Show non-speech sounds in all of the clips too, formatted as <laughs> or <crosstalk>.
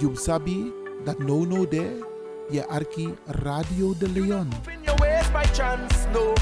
you sabi dat no no de je arki Radio de Leon. In your ways by chance, no.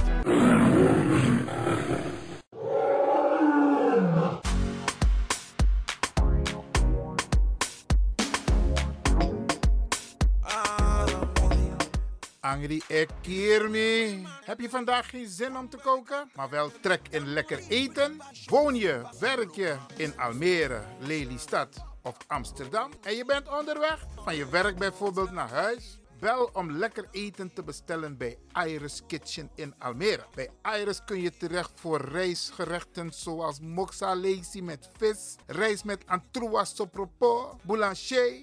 Angry Ekirmi. Heb je vandaag geen zin om te koken, maar wel trek in lekker eten? Woon je, werk je in Almere, Lelystad of Amsterdam en je bent onderweg van je werk bijvoorbeeld naar huis? Bel om lekker eten te bestellen bij Iris Kitchen in Almere. Bij Iris kun je terecht voor rijstgerechten zoals moxa met vis, rijst met antroas sopropo, boulanger,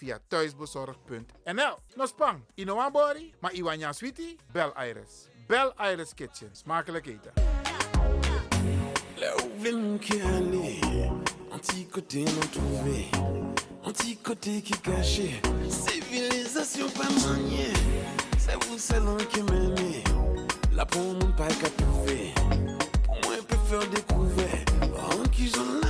Via thuisbezorgd.nl. Nospang, Inoambori, maar Iwanya Sweetie, bel Iris. Bel Iris Kitchen. Smakelijk eten. Non trouvé, civilisation pas maniée, c'est vous mon pas pour moi la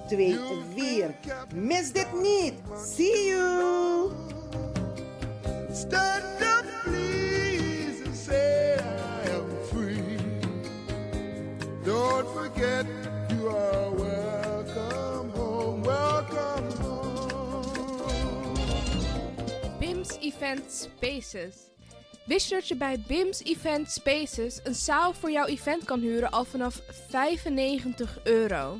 2 4. Mis dit niet. See you! Stand up, please, and say I am free. Don't forget you are welcome home, welcome home. BIMS Event Spaces. Wist je dat je bij BIMS Event Spaces een zaal voor jouw event kan huren al vanaf 95 euro?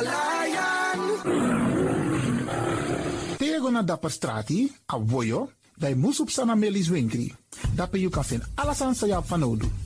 lion. Tego na dapper strati, a voyo, Dai moes op sana Millie's Winkri. Vinden alles aan sa van nodig.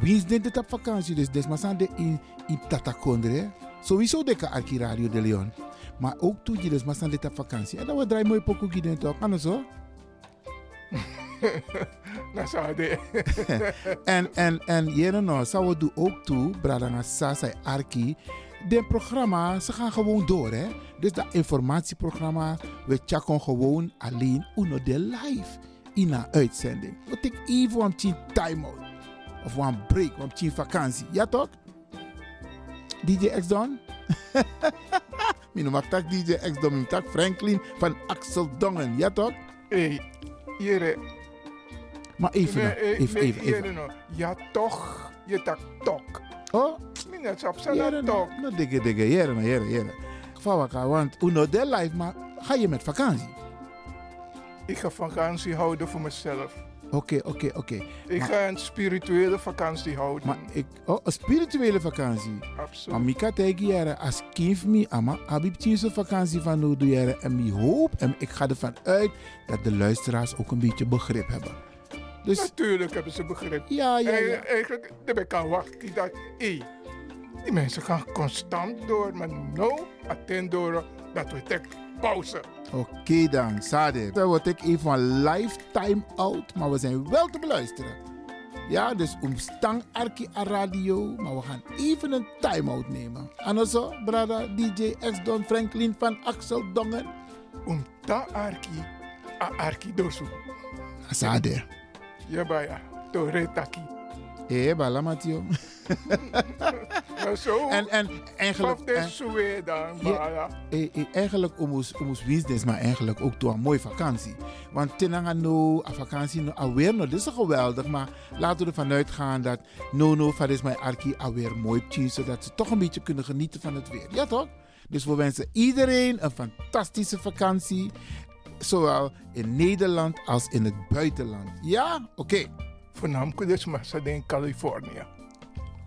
Wie is dit op vakantie? Dus des maar zijn de in in Tatakondre. Sowieso de kan arki Radio de Leon. Maar ook toe je dus dit op vakantie. En dan we draaien mooi pokoe gids toch? Anders zo. <laughs> Nou, zou de. <laughs> en, en, en jere nou, zou we doen ook toe, Bradanga Sasa Arki. De programma, ze gaan gewoon door, hè. Dus dat informatieprogramma, we checken gewoon alleen uno de live in een uitzending. We take even een time out. Of een break, een vakantie. Ja toch? DJ X Don? <laughs> Mijn noem tak DJ X Don, mijn tak Franklin van Axel Dongen. Ja toch? Hey, jere. Maar even, Nee, eh, even, nee, even, even. jere nou. Ja, toch. Je tak tok. Oh? Minat op zijn tok. no, no, dikke, dikke, jere, jere, jere. Geval want uno de live, maar ga je met vakantie? Ik ga vakantie houden voor mezelf. Oké, oké, oké. Ik Maar- ga een spirituele vakantie houden. Maar ik, oh, een spirituele vakantie. Absoluut. Maar Mika tegen jaren, als kind me, ama, abib tien vakantie van nu doe jaren. En ik hoop en ik ga ervan uit dat de luisteraars ook een beetje begrip hebben. Dus Natuurlijk hebben ze begrip. Ja, ja, ja. En eigenlijk, daar ben ik aan wachten dat, hé, die mensen gaan constant door, maar no, attend door, dat we tek pauze. oké dan, Sade. Dan word ik even van lifetime out, maar we zijn wel te beluisteren. Ja, dus omstang Arki a radio, maar we gaan even een time-out nemen. En also, brada, DJ X-Don Franklin van Axel Dongen. Omta Arki, a Arki dosu. Sade. Ja, baya, to retaki. Eh, bala Matio. <laughs> Maar zo, En, en eigenlijk... Dan, Ja, eh, eh, eigenlijk omus business, maar eigenlijk ook door een mooie vakantie. Want tenanga no, a vakantie no, alweer no, dit is geweldig, maar laten we ervan uitgaan dat no no, van is mijn arki alweer mooi tien, zodat ze toch een beetje kunnen genieten van het weer. Ja toch? Dus we wensen iedereen een fantastische vakantie, zowel in Nederland als in het buitenland. Ja? Oké. Voornamelijk dus ze in Californië.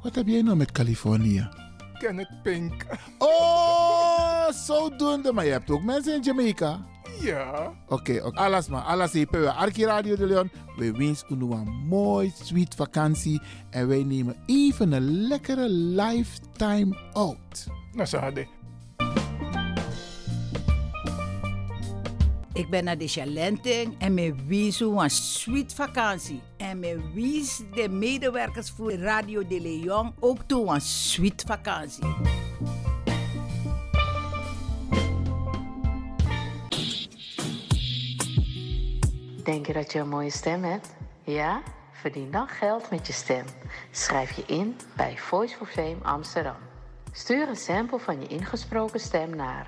Wat heb jij nou met Californië? Kenneth Pink. Oh, zodoende. Maar je hebt ook mensen in Jamaica. Ja. Oké, oké. alles maar. Alles bij Arki Radio de Leon. We wensen u een mooi, sweet vakantie. En wij nemen even een lekkere lifetime out. Nou, hadden. Ik ben naar de Chalenting en me wies een sweet vakantie. En me wies de medewerkers voor Radio de Leon ook toe een sweet vakantie. Denk je dat je een mooie stem hebt? Ja? Verdien dan geld met je stem. Schrijf je in bij Voice for Fame Amsterdam. Stuur een sample van je ingesproken stem naar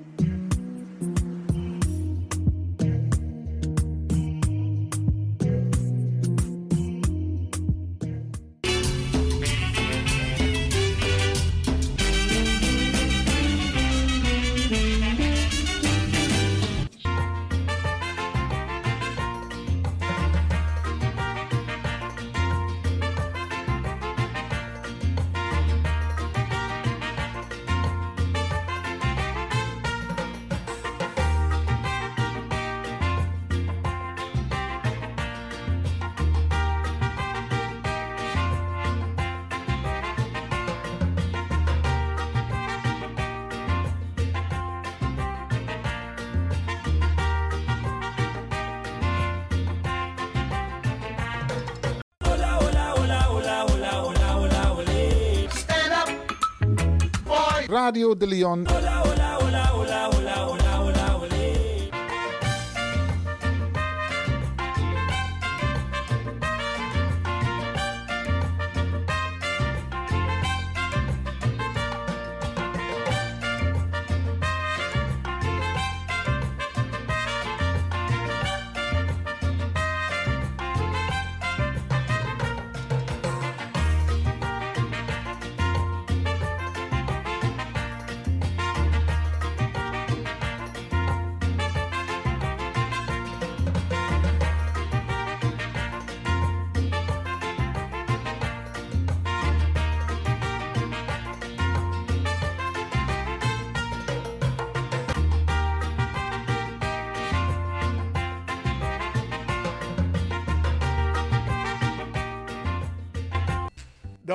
Radio de Leon.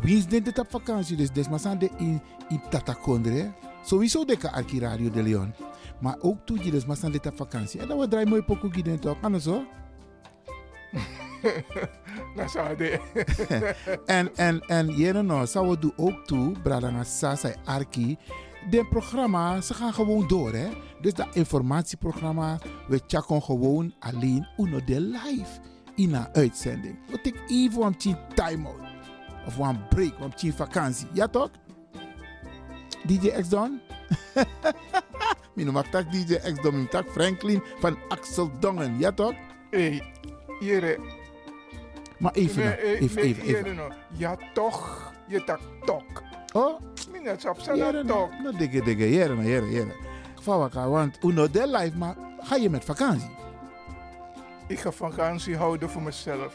Wie is dit op vakantie? Dus desmasan de in, in Tatakondre. Sowieso de kan arki Radio de Leon. Maar ook toe je desmasan dit op vakantie. En dan we draaien mooi pokoe gieden toch? Anders hoor. <laughs> Nou, zo de. <laughs> en, en, en jere no, zou we doen ook toe, Bradanga Sasa Arki. De programma, ze gaan gewoon door hè. Dus dat informatieprogramma, we checken gewoon alleen uno de live in een uitzending. We take even een time-out. Of een break, een vakantie. Ja toch? DJ X Don? <laughs> Mijn noem tak DJ X Don, mijn tak Franklin van Axel Dongen. Ja toch? Hey, jere. Maar even, Nee, nou, eh, even, even, even. jere no. Ja, toch. Je tak tok. Oh? Minus op Jere, zijn tok. nou dikke dikke, jere, nou, jere, jere. Geval elkaar, want uno de live, maar ga je met vakantie? Ik ga vakantie houden voor mezelf.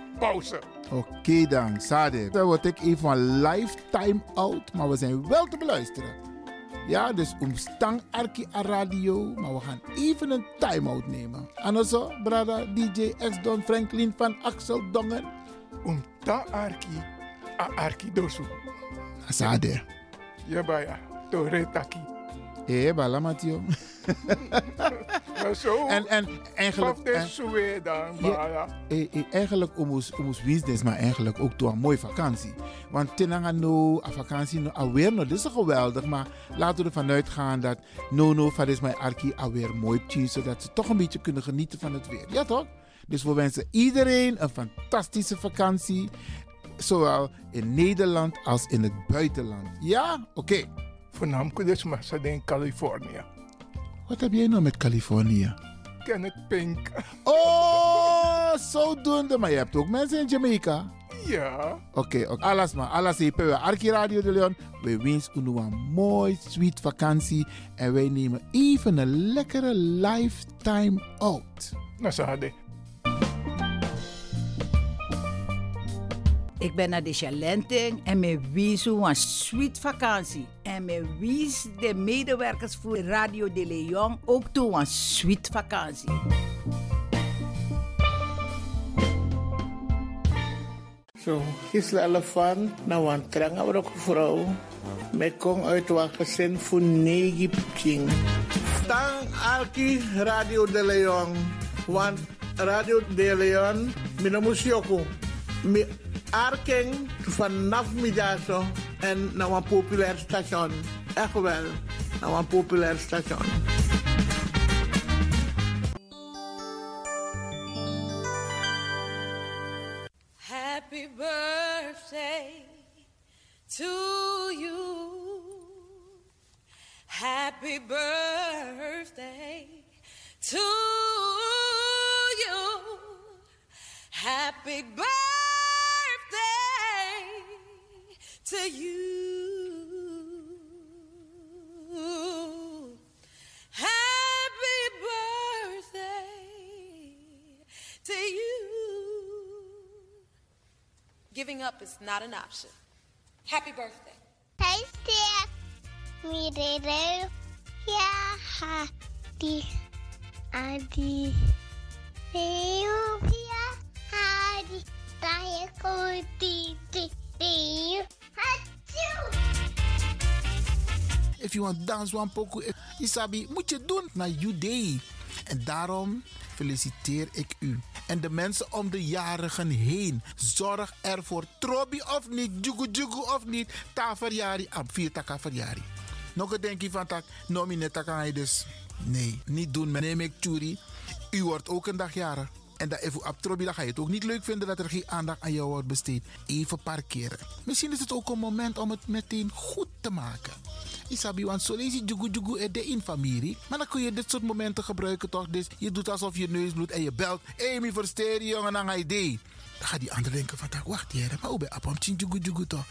pauze. oké dan, Sade. Dan word ik even van lifetime out, maar we zijn wel te beluisteren. Ja, dus om stang arki a radio, maar we gaan even een time-out nemen. En zo, brada DJ X Don Franklin van Axel Dongen. Om ta arki, a arki dosu. Sade. Ja, baya. Tore taki. Eh, bala Matio. <laughs> Maar zo. En, en eigenlijk... En- dan, Ja, eh, eh, eigenlijk omus omus business, maar eigenlijk ook door een mooie vakantie. Want tenanga no, a vakantie no, alweer no, dit is geweldig, maar laten we ervan uitgaan dat no no van is mijn arki alweer mooi tien, zodat ze toch een beetje kunnen genieten van het weer. Ja toch? Dus we wensen iedereen een fantastische vakantie, zowel in Nederland als in het buitenland. Ja? Oké. Voornamelijk dus ze in Californië. Wat heb jij nou met Californië? Kenneth Pink. Oh, zodoende. Maar je hebt ook mensen in Jamaica. Ja. Oké, oké. alles maar. Alles. We Arki Radio de Leon. We wensen u een mooi, sweet vakantie. En wij nemen even een lekkere lifetime out. Nou, zo hadden. Ik ben naar de Chalenting en me wies een sweet vakantie. En me wies de medewerkers voor Radio de Leon ook toe een sweet vakantie. Zo, Gisela Elefant, nou een trange ook vrouw. Met kom uit wat gezin voor negi pching. Tang Alki Radio de Leon. Want Radio de Leon, mina musioko. Mi arking vanaf middago en naar een populair station. Echt wel, naar een populair station. Happy birthday to you. Happy birthday to you. Happy birthday to you. Happy birthday to you. Giving up is not an option. Happy birthday. Hey, Steph. Mirero. Ya, hadi. Adi. Rio, If you want dance one poco, Isabi, moet je doen naar day. En daarom feliciteer ik u. En de mensen om de jarigen heen. Zorg ervoor, trobi of niet, jugu jugu of niet. Ta verjari, am vier taka verjari. Nog een denkje van tak, nomine taka dus. Nee, niet doen, neem ik churi. U wordt ook een dag jarig. En dat even op dan ga je het ook niet leuk vinden dat er geen aandacht aan jou wordt besteed. Even parkeren. Misschien is het ook een moment om het meteen goed te maken. Isabi, want zo lees je jugu jugu in de in familie. Maar dan kun je dit soort momenten gebruiken toch? Dus je doet alsof je neus bloedt en je belt. Hey, versteer jongen, dan ga je idee. Dan gaat die ander denken van, wacht hier, maar hoe ben je jugu jugu toch?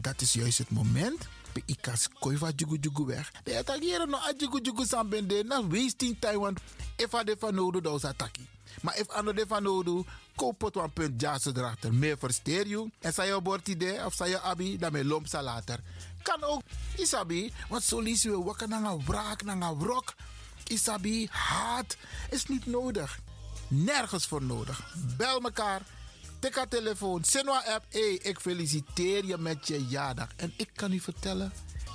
Dat is juist het moment pe ikas koi va jugu jugu weg. De attackeren no a jugu jugu san bende na wasting time want if a de van nodig dan ataki. Maar if ano de van nodig koop het een punt jazz erachter. Meer versteer je. En zei je bord idee of zei je abi, dan me lomp later. Kan ook, isabi, want zo lees je wakker naar een wraak, naar een wrok. Isabi, haat is niet nodig. Nergens voor nodig. Bel mekaar. Tik haar telefoon. Sinwa app. Hey, ik feliciteer je met je jaardag. En ik kan u vertellen.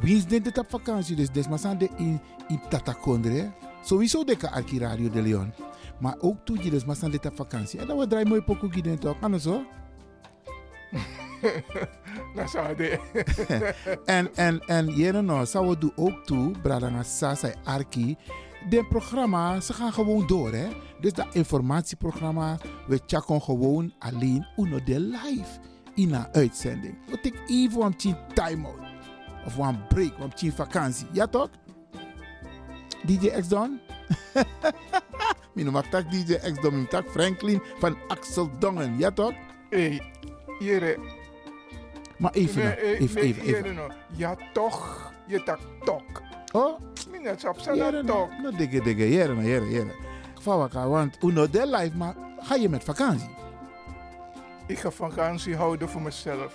Wie is dit op vakantie? Dus des maar de in, in Tatakondre. Sowieso de arki Radio de Leon. Maar ook toe je maar dit op vakantie. En dan we draaien mooi pokoe gids toch? Kan zo? Dat <laughs> zou de. <laughs> en en en jere nou, zou we doen ook toe, Bradanga Sasa Arki. De programma, ze gaan gewoon door hè. Dus dat informatieprogramma, we checken gewoon alleen uno de live in een uitzending. We take even een time out. Of een break, een vakantie. Ja toch? DJ X Don? Mijn mag tak DJ X Don, mijn tak Franklin van Axel Dongen. Ja toch? Hey, jere. Maar even, Nee, eh, even, nee, even, even. nou. Ja toch, je tak tok. Oh? Minnet op zijn tok. nou, nou, dikke, dikke, jere, nou, jere, jere. Vawaka, want uno de live, maar ga je met vakantie? Ik ga vakantie houden voor mezelf.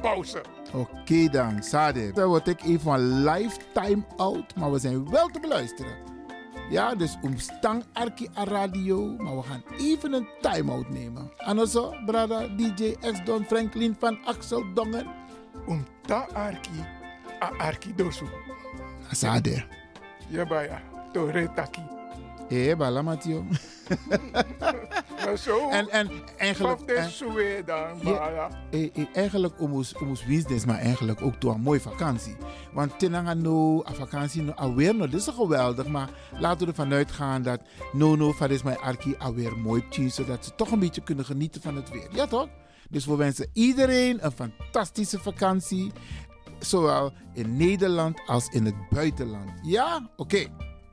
pauze. Oké dan, Sade. Dan word ik even een lifetime out, maar we zijn wel te beluisteren. Ja, dus om stang arki a radio, maar we gaan even een time-out nemen. En zo, brada DJ X Don Franklin van Axel Dongen. Om ta arki, a arki dosu. Sade. Ja, baya, to retaki. Eh, bala Matio. Maar <laughs> zo, En, en eigenlijk... en- Ja, eh, eh, eigenlijk omus omus winstens, maar eigenlijk ook door een mooie vakantie. Want tenanga no, a vakantie no, alweer no, dit is geweldig. Maar laten we ervan uitgaan dat no no, van is mijn arki alweer mooi tien, zodat ze toch een beetje kunnen genieten van het weer. Ja toch? Dus we wensen iedereen een fantastische vakantie. Zowel in Nederland als in het buitenland. Ja? Oké.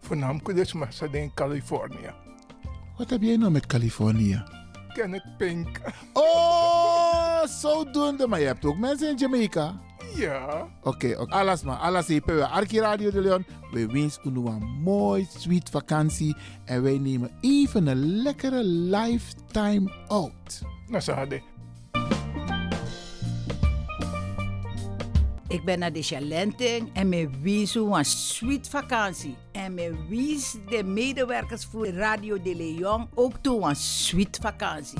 Voornamelijk dus in Californië. Wat heb jij nou met Californië? Kenneth Pink. Oh, zodoende. Maar je hebt ook mensen in Jamaica. Ja. Oké, oké. Alles maar. Alles hier. Arki Radio de Leon. We wensen u een mooi, sweet vakantie. En wij nemen even een lekkere lifetime out. Nou, Sade. Ik ben naar de Chalenting en me wies een sweet vakantie. En me wies de medewerkers voor Radio de Leon ook toe een sweet vakantie.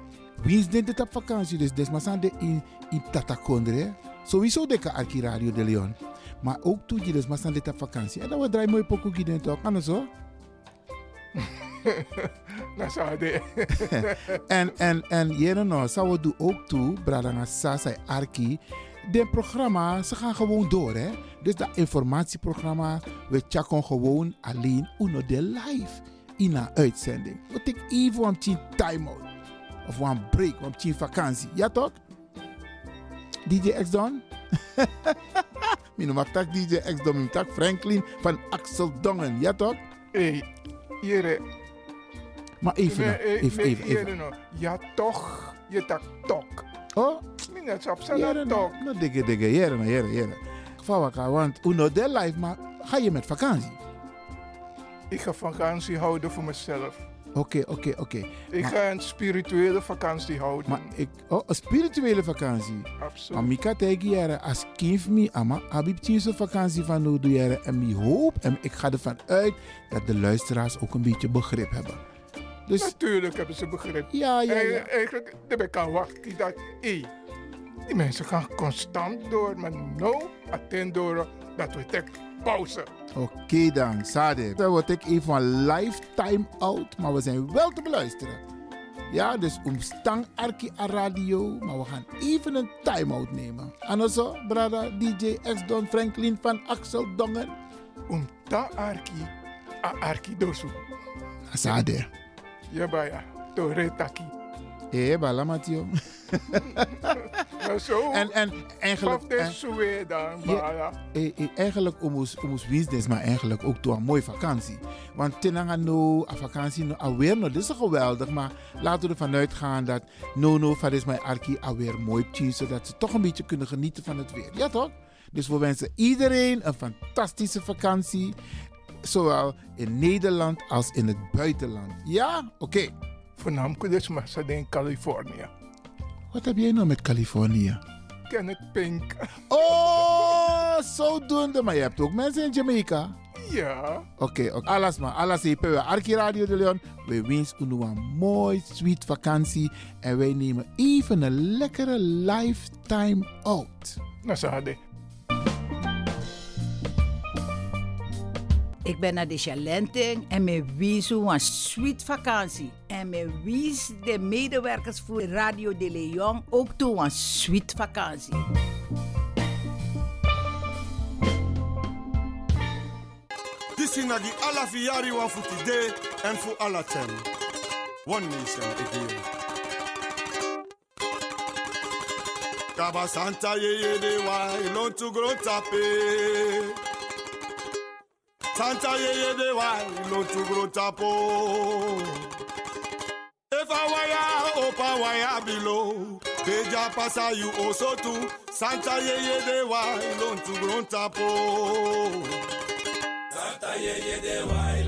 Wie is dit op vakantie? Dus des maar de in, in Tatakondre. Sowieso de arki Radio de Leon. Maar ook toe je dus maar dit op vakantie. En dan we draaien mooi pokoe hier toch? Kan zo? Dat <laughs> zou de. <laughs> en, en, en, jere nou, zou we doen ook toe, Bradanga Sasa Arki. De programma, ze gaan gewoon door, hè. Dus dat informatieprogramma, we checken gewoon alleen uno de live in een uitzending. We take even een time-out. Of een break, een vakantie. Ja toch? DJ X Don? Mino mag tak DJ X Don, tak Franklin van Axel Dongen. Ja toch? Hey, jere. Maar even, nee, even, even, even, even. Jere, no. Ja toch, je tak tok. Oh? Mina chap sa na tok. No digge digge, jere no, jere, jere. Vawaka, want uno de life, maar ga je met vakantie? Ik ga vakantie houden voor mezelf. Oké, okay, oké, okay, oké. Okay. Ik maar, ga een spirituele vakantie houden. Maar ik, oh, een spirituele vakantie? Absoluut. Maar ik tegen jaren, als kind me, ama, heb ik een vakantie van jaren. En ik hoop, en ik ga ervan uit, dat de luisteraars ook een beetje begrip hebben. Dus, Natuurlijk hebben ze begrip. Ja, ja, ja. Eigenlijk, ik kan wachten dat, hey, die mensen gaan constant door, maar no, attend door dat we tek pauze. Oké okay dan, Sade. Dan word ik even een lifetime out, maar we zijn wel te beluisteren. Ja, dus omstang Arki a radio, maar we gaan even een time-out nemen. En zo, brada DJ X Don Franklin van Axel Dongen. Omta Arki a Arki dosu. Sade. Ja, baya. Tore taki. Eh, balamatio. <laughs> zo. En, en eigenlijk. En, eh, eh, eigenlijk omus omus business, maar eigenlijk ook door een mooie vakantie. Want tenanga no, a vakantie no, alweer no, dit is geweldig, maar laten we ervan uitgaan dat no no van is mijn arki alweer mooi tien, zodat ze toch een beetje kunnen genieten van het weer. Ja toch? Dus we wensen iedereen een fantastische vakantie, zowel in Nederland als in het buitenland. Ja, oké. Okay. Voornamelijk dus maar in Californië. Wat heb jij nou met Californië? Kenneth Pink. <laughs> Oh, zodoende. Maar je hebt ook mensen in Jamaica. Ja. Oké, okay, okay. alles maar. Alles hier bij Arki Radio de Leon. We wensen u een mooi, sweet vakantie. En wij nemen even een lekkere lifetime out. Nou, Sade. Ik ben naar de Chalenting en me wies een sweet vakantie. En me wies de medewerkers voor Radio de Leon ook toe een sweet vakantie. Dit is die alla fiari wa voor today en voor alla ten. One nation again. Kaba Santa ye ye de wa ilon to grow tape. Santa ye ye de wa ilon to grow tapo. If I wire up a wire below, Beja pasa you also too. Santa ye ye de wa ilon to grow tapo. Santa ye ye de wa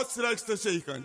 What's next to shake on?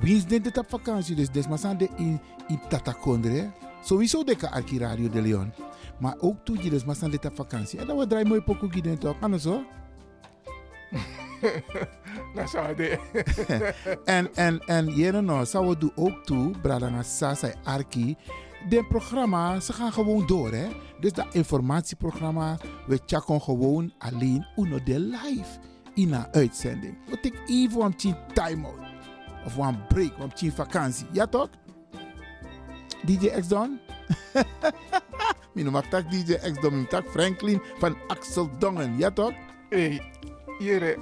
Wie is dit op vakantie? Dus dit maar de in, in Tatakondre. Sowieso de arki Radio de Leon. Maar ook toe je maar dit op vakantie. En dan we draaien mooi pokoe hier toch? Kan zo? Dat <laughs> zou de. <laughs> en, en, en, jere no, zou we doen ook toe, Bradanga Sasa Arki de programma, ze gaan gewoon door. Hè? Dus dat informatieprogramma, we checken gewoon alleen uno de live in een uitzending. We take even een time-out. Of een break, een vakantie. Ja toch? DJ X Don? <laughs> Mag tak DJ X Don, mijn tak Franklin van Axel Dongen. Ja toch? Hé, hey,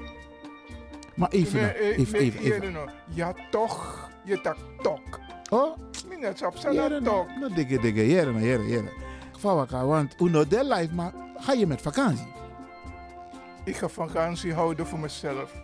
Maar even, nee, even, even, even, even. Ja toch, je tak tok. Oh? Minnet op zijn tok. No, dikke, dikke, jere, no, jere, jere. Vawaka, want uno de life, maar ga je met vakantie? Ik ga vakantie houden voor mezelf.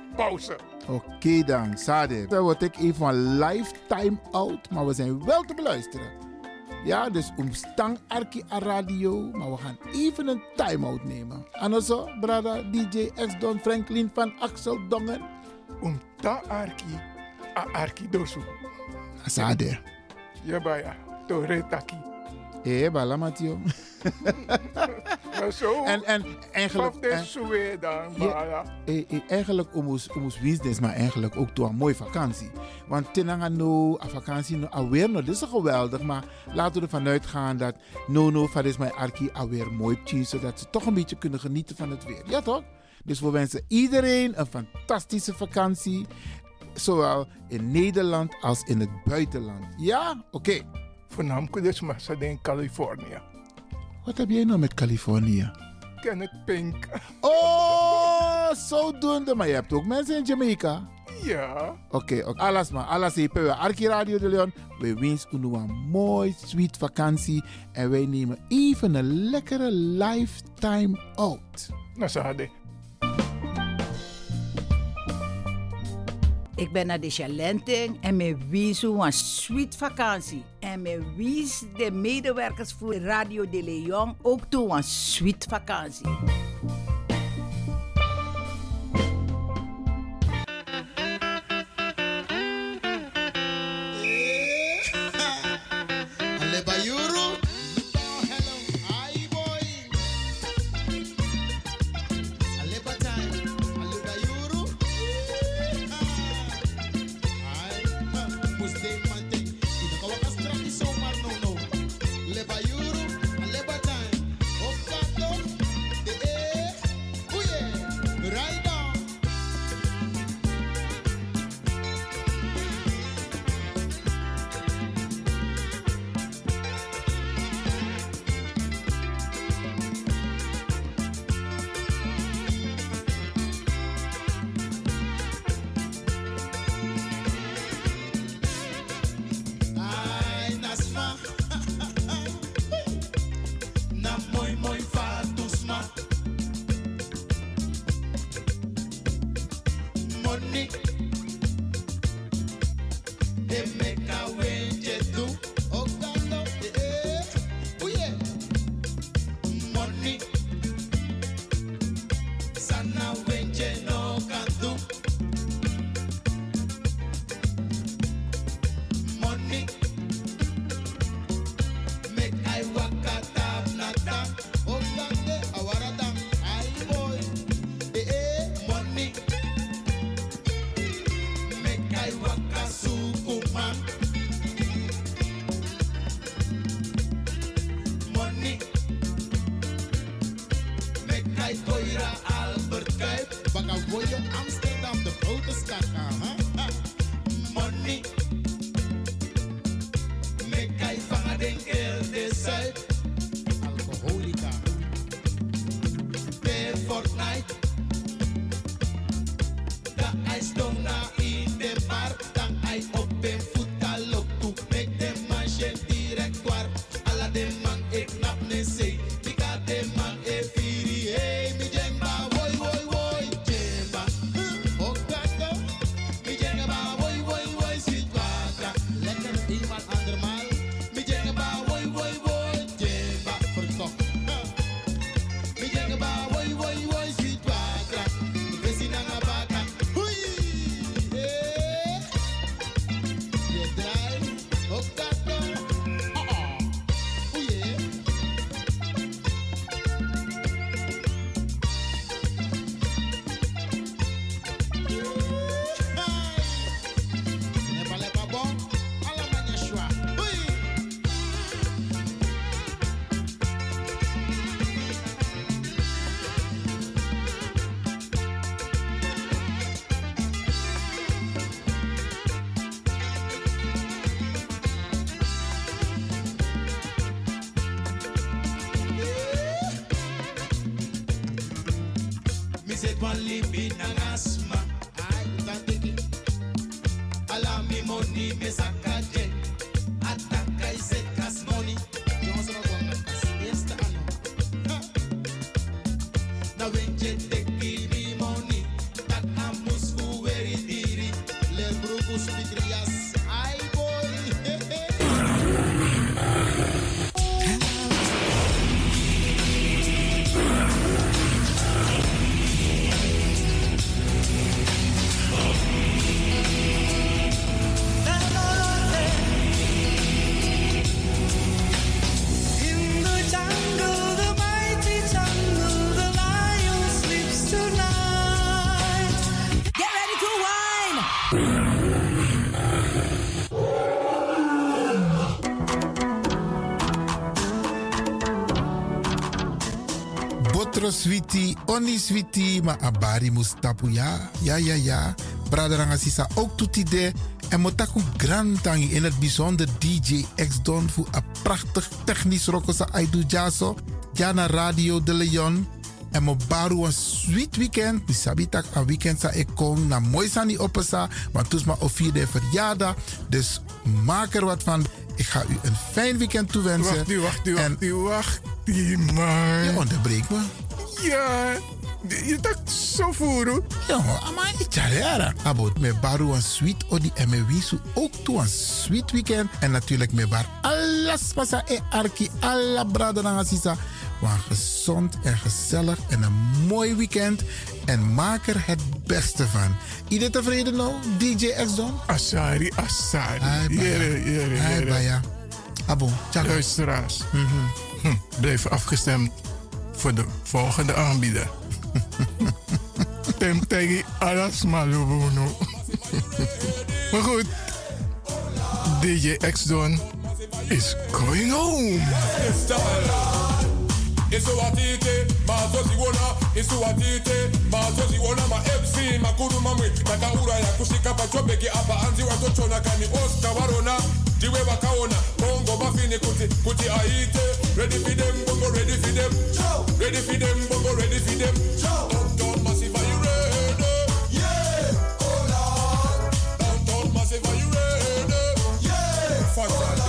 pauze. Oké okay dan, Sade. Dan word ik even een lifetime out, maar we zijn wel te beluisteren. Ja, dus omstang Arki a radio, maar we gaan even een time-out nemen. En zo, brada DJ X Don Franklin van Axel Dongen. Omstang Arki a Arki dosu. Sade. Ja, baya. Tore taki. Eh, bala Matio. zo. En, en eigenlijk. En, dan, ja, eigenlijk omus business, maar eigenlijk ook door een mooie vakantie. Want tenanga no, a vakantie no, alweer no, dit is geweldig, maar laten we ervan uitgaan dat no no, van is mijn arki alweer mooi tien, zodat ze toch een beetje kunnen genieten van het weer. Ja toch? Dus we wensen iedereen een fantastische vakantie. Zowel in Nederland als in het buitenland. Ja? Oké. Okay. Voornamelijk dus maar in Californië. Wat heb jij nou met Californië? Kenneth Pink. <laughs> Oh, zodoende. Maar je hebt ook mensen in Jamaica. Ja. Oké, okay, okay. alles maar. Alles. We Arki Radio de Leon. We wensen u een mooi, sweet vakantie. En wij nemen even een lekkere lifetime out. Nou, zo Ik ben naar de Chalenting en me wies een sweet vakantie. En me wies de medewerkers voor Radio de Leon ook toe een sweet vakantie. Switi, oni switi, ma abari mustapu ja. Ja, ja, ja. Braderanga sisa ook toetide. En motaku grantangi in het bijzonder DJ X Don voor een prachtig technisch rokosa aidu jaso. Jana Radio de Leon. En mo baru een sweet weekend. Mi sabitak een weekend sa ik kom na mooi sani opesa. Want toes ma of vierde verjaardag. Dus maak er wat van. Ik ga u een fijn weekend toewensen. Wacht u, wacht u, wacht u, wacht u, man. Je onderbreekt me. Ja, je dacht zo voeren. Ja, maar ik ja, Abo, met baru een sweet odi en me wisu ook toe een sweet weekend. En natuurlijk met bar alles pasa e arki, alla brada na sisa. Maar gezond en gezellig en een mooi weekend. En maak er het beste van. Iedereen tevreden nou, DJ X Don? Asari, Asari. Hai, baya. Jere, jere, Hai, jere. baya. Abo, tjaka. Luisteraars, hm, blijf afgestemd voor de volgende aanbieder. <laughs> Temtegi alas malubuno. <laughs> maar goed, DJ X-Don is going home. isuwatite mazoziwona isuwatite mazoziwona ma-fc makuru mamwe takauraya kusvika pachobheki apa anzi watochona kani osta ndiwe vakaona bongo mafini kuti kuti aite ready for them bongo ready for them. Ready for them bongo ready for them. Downtown massive are you ready? Yeah on downtown massive are you ready? Yeah fantastic This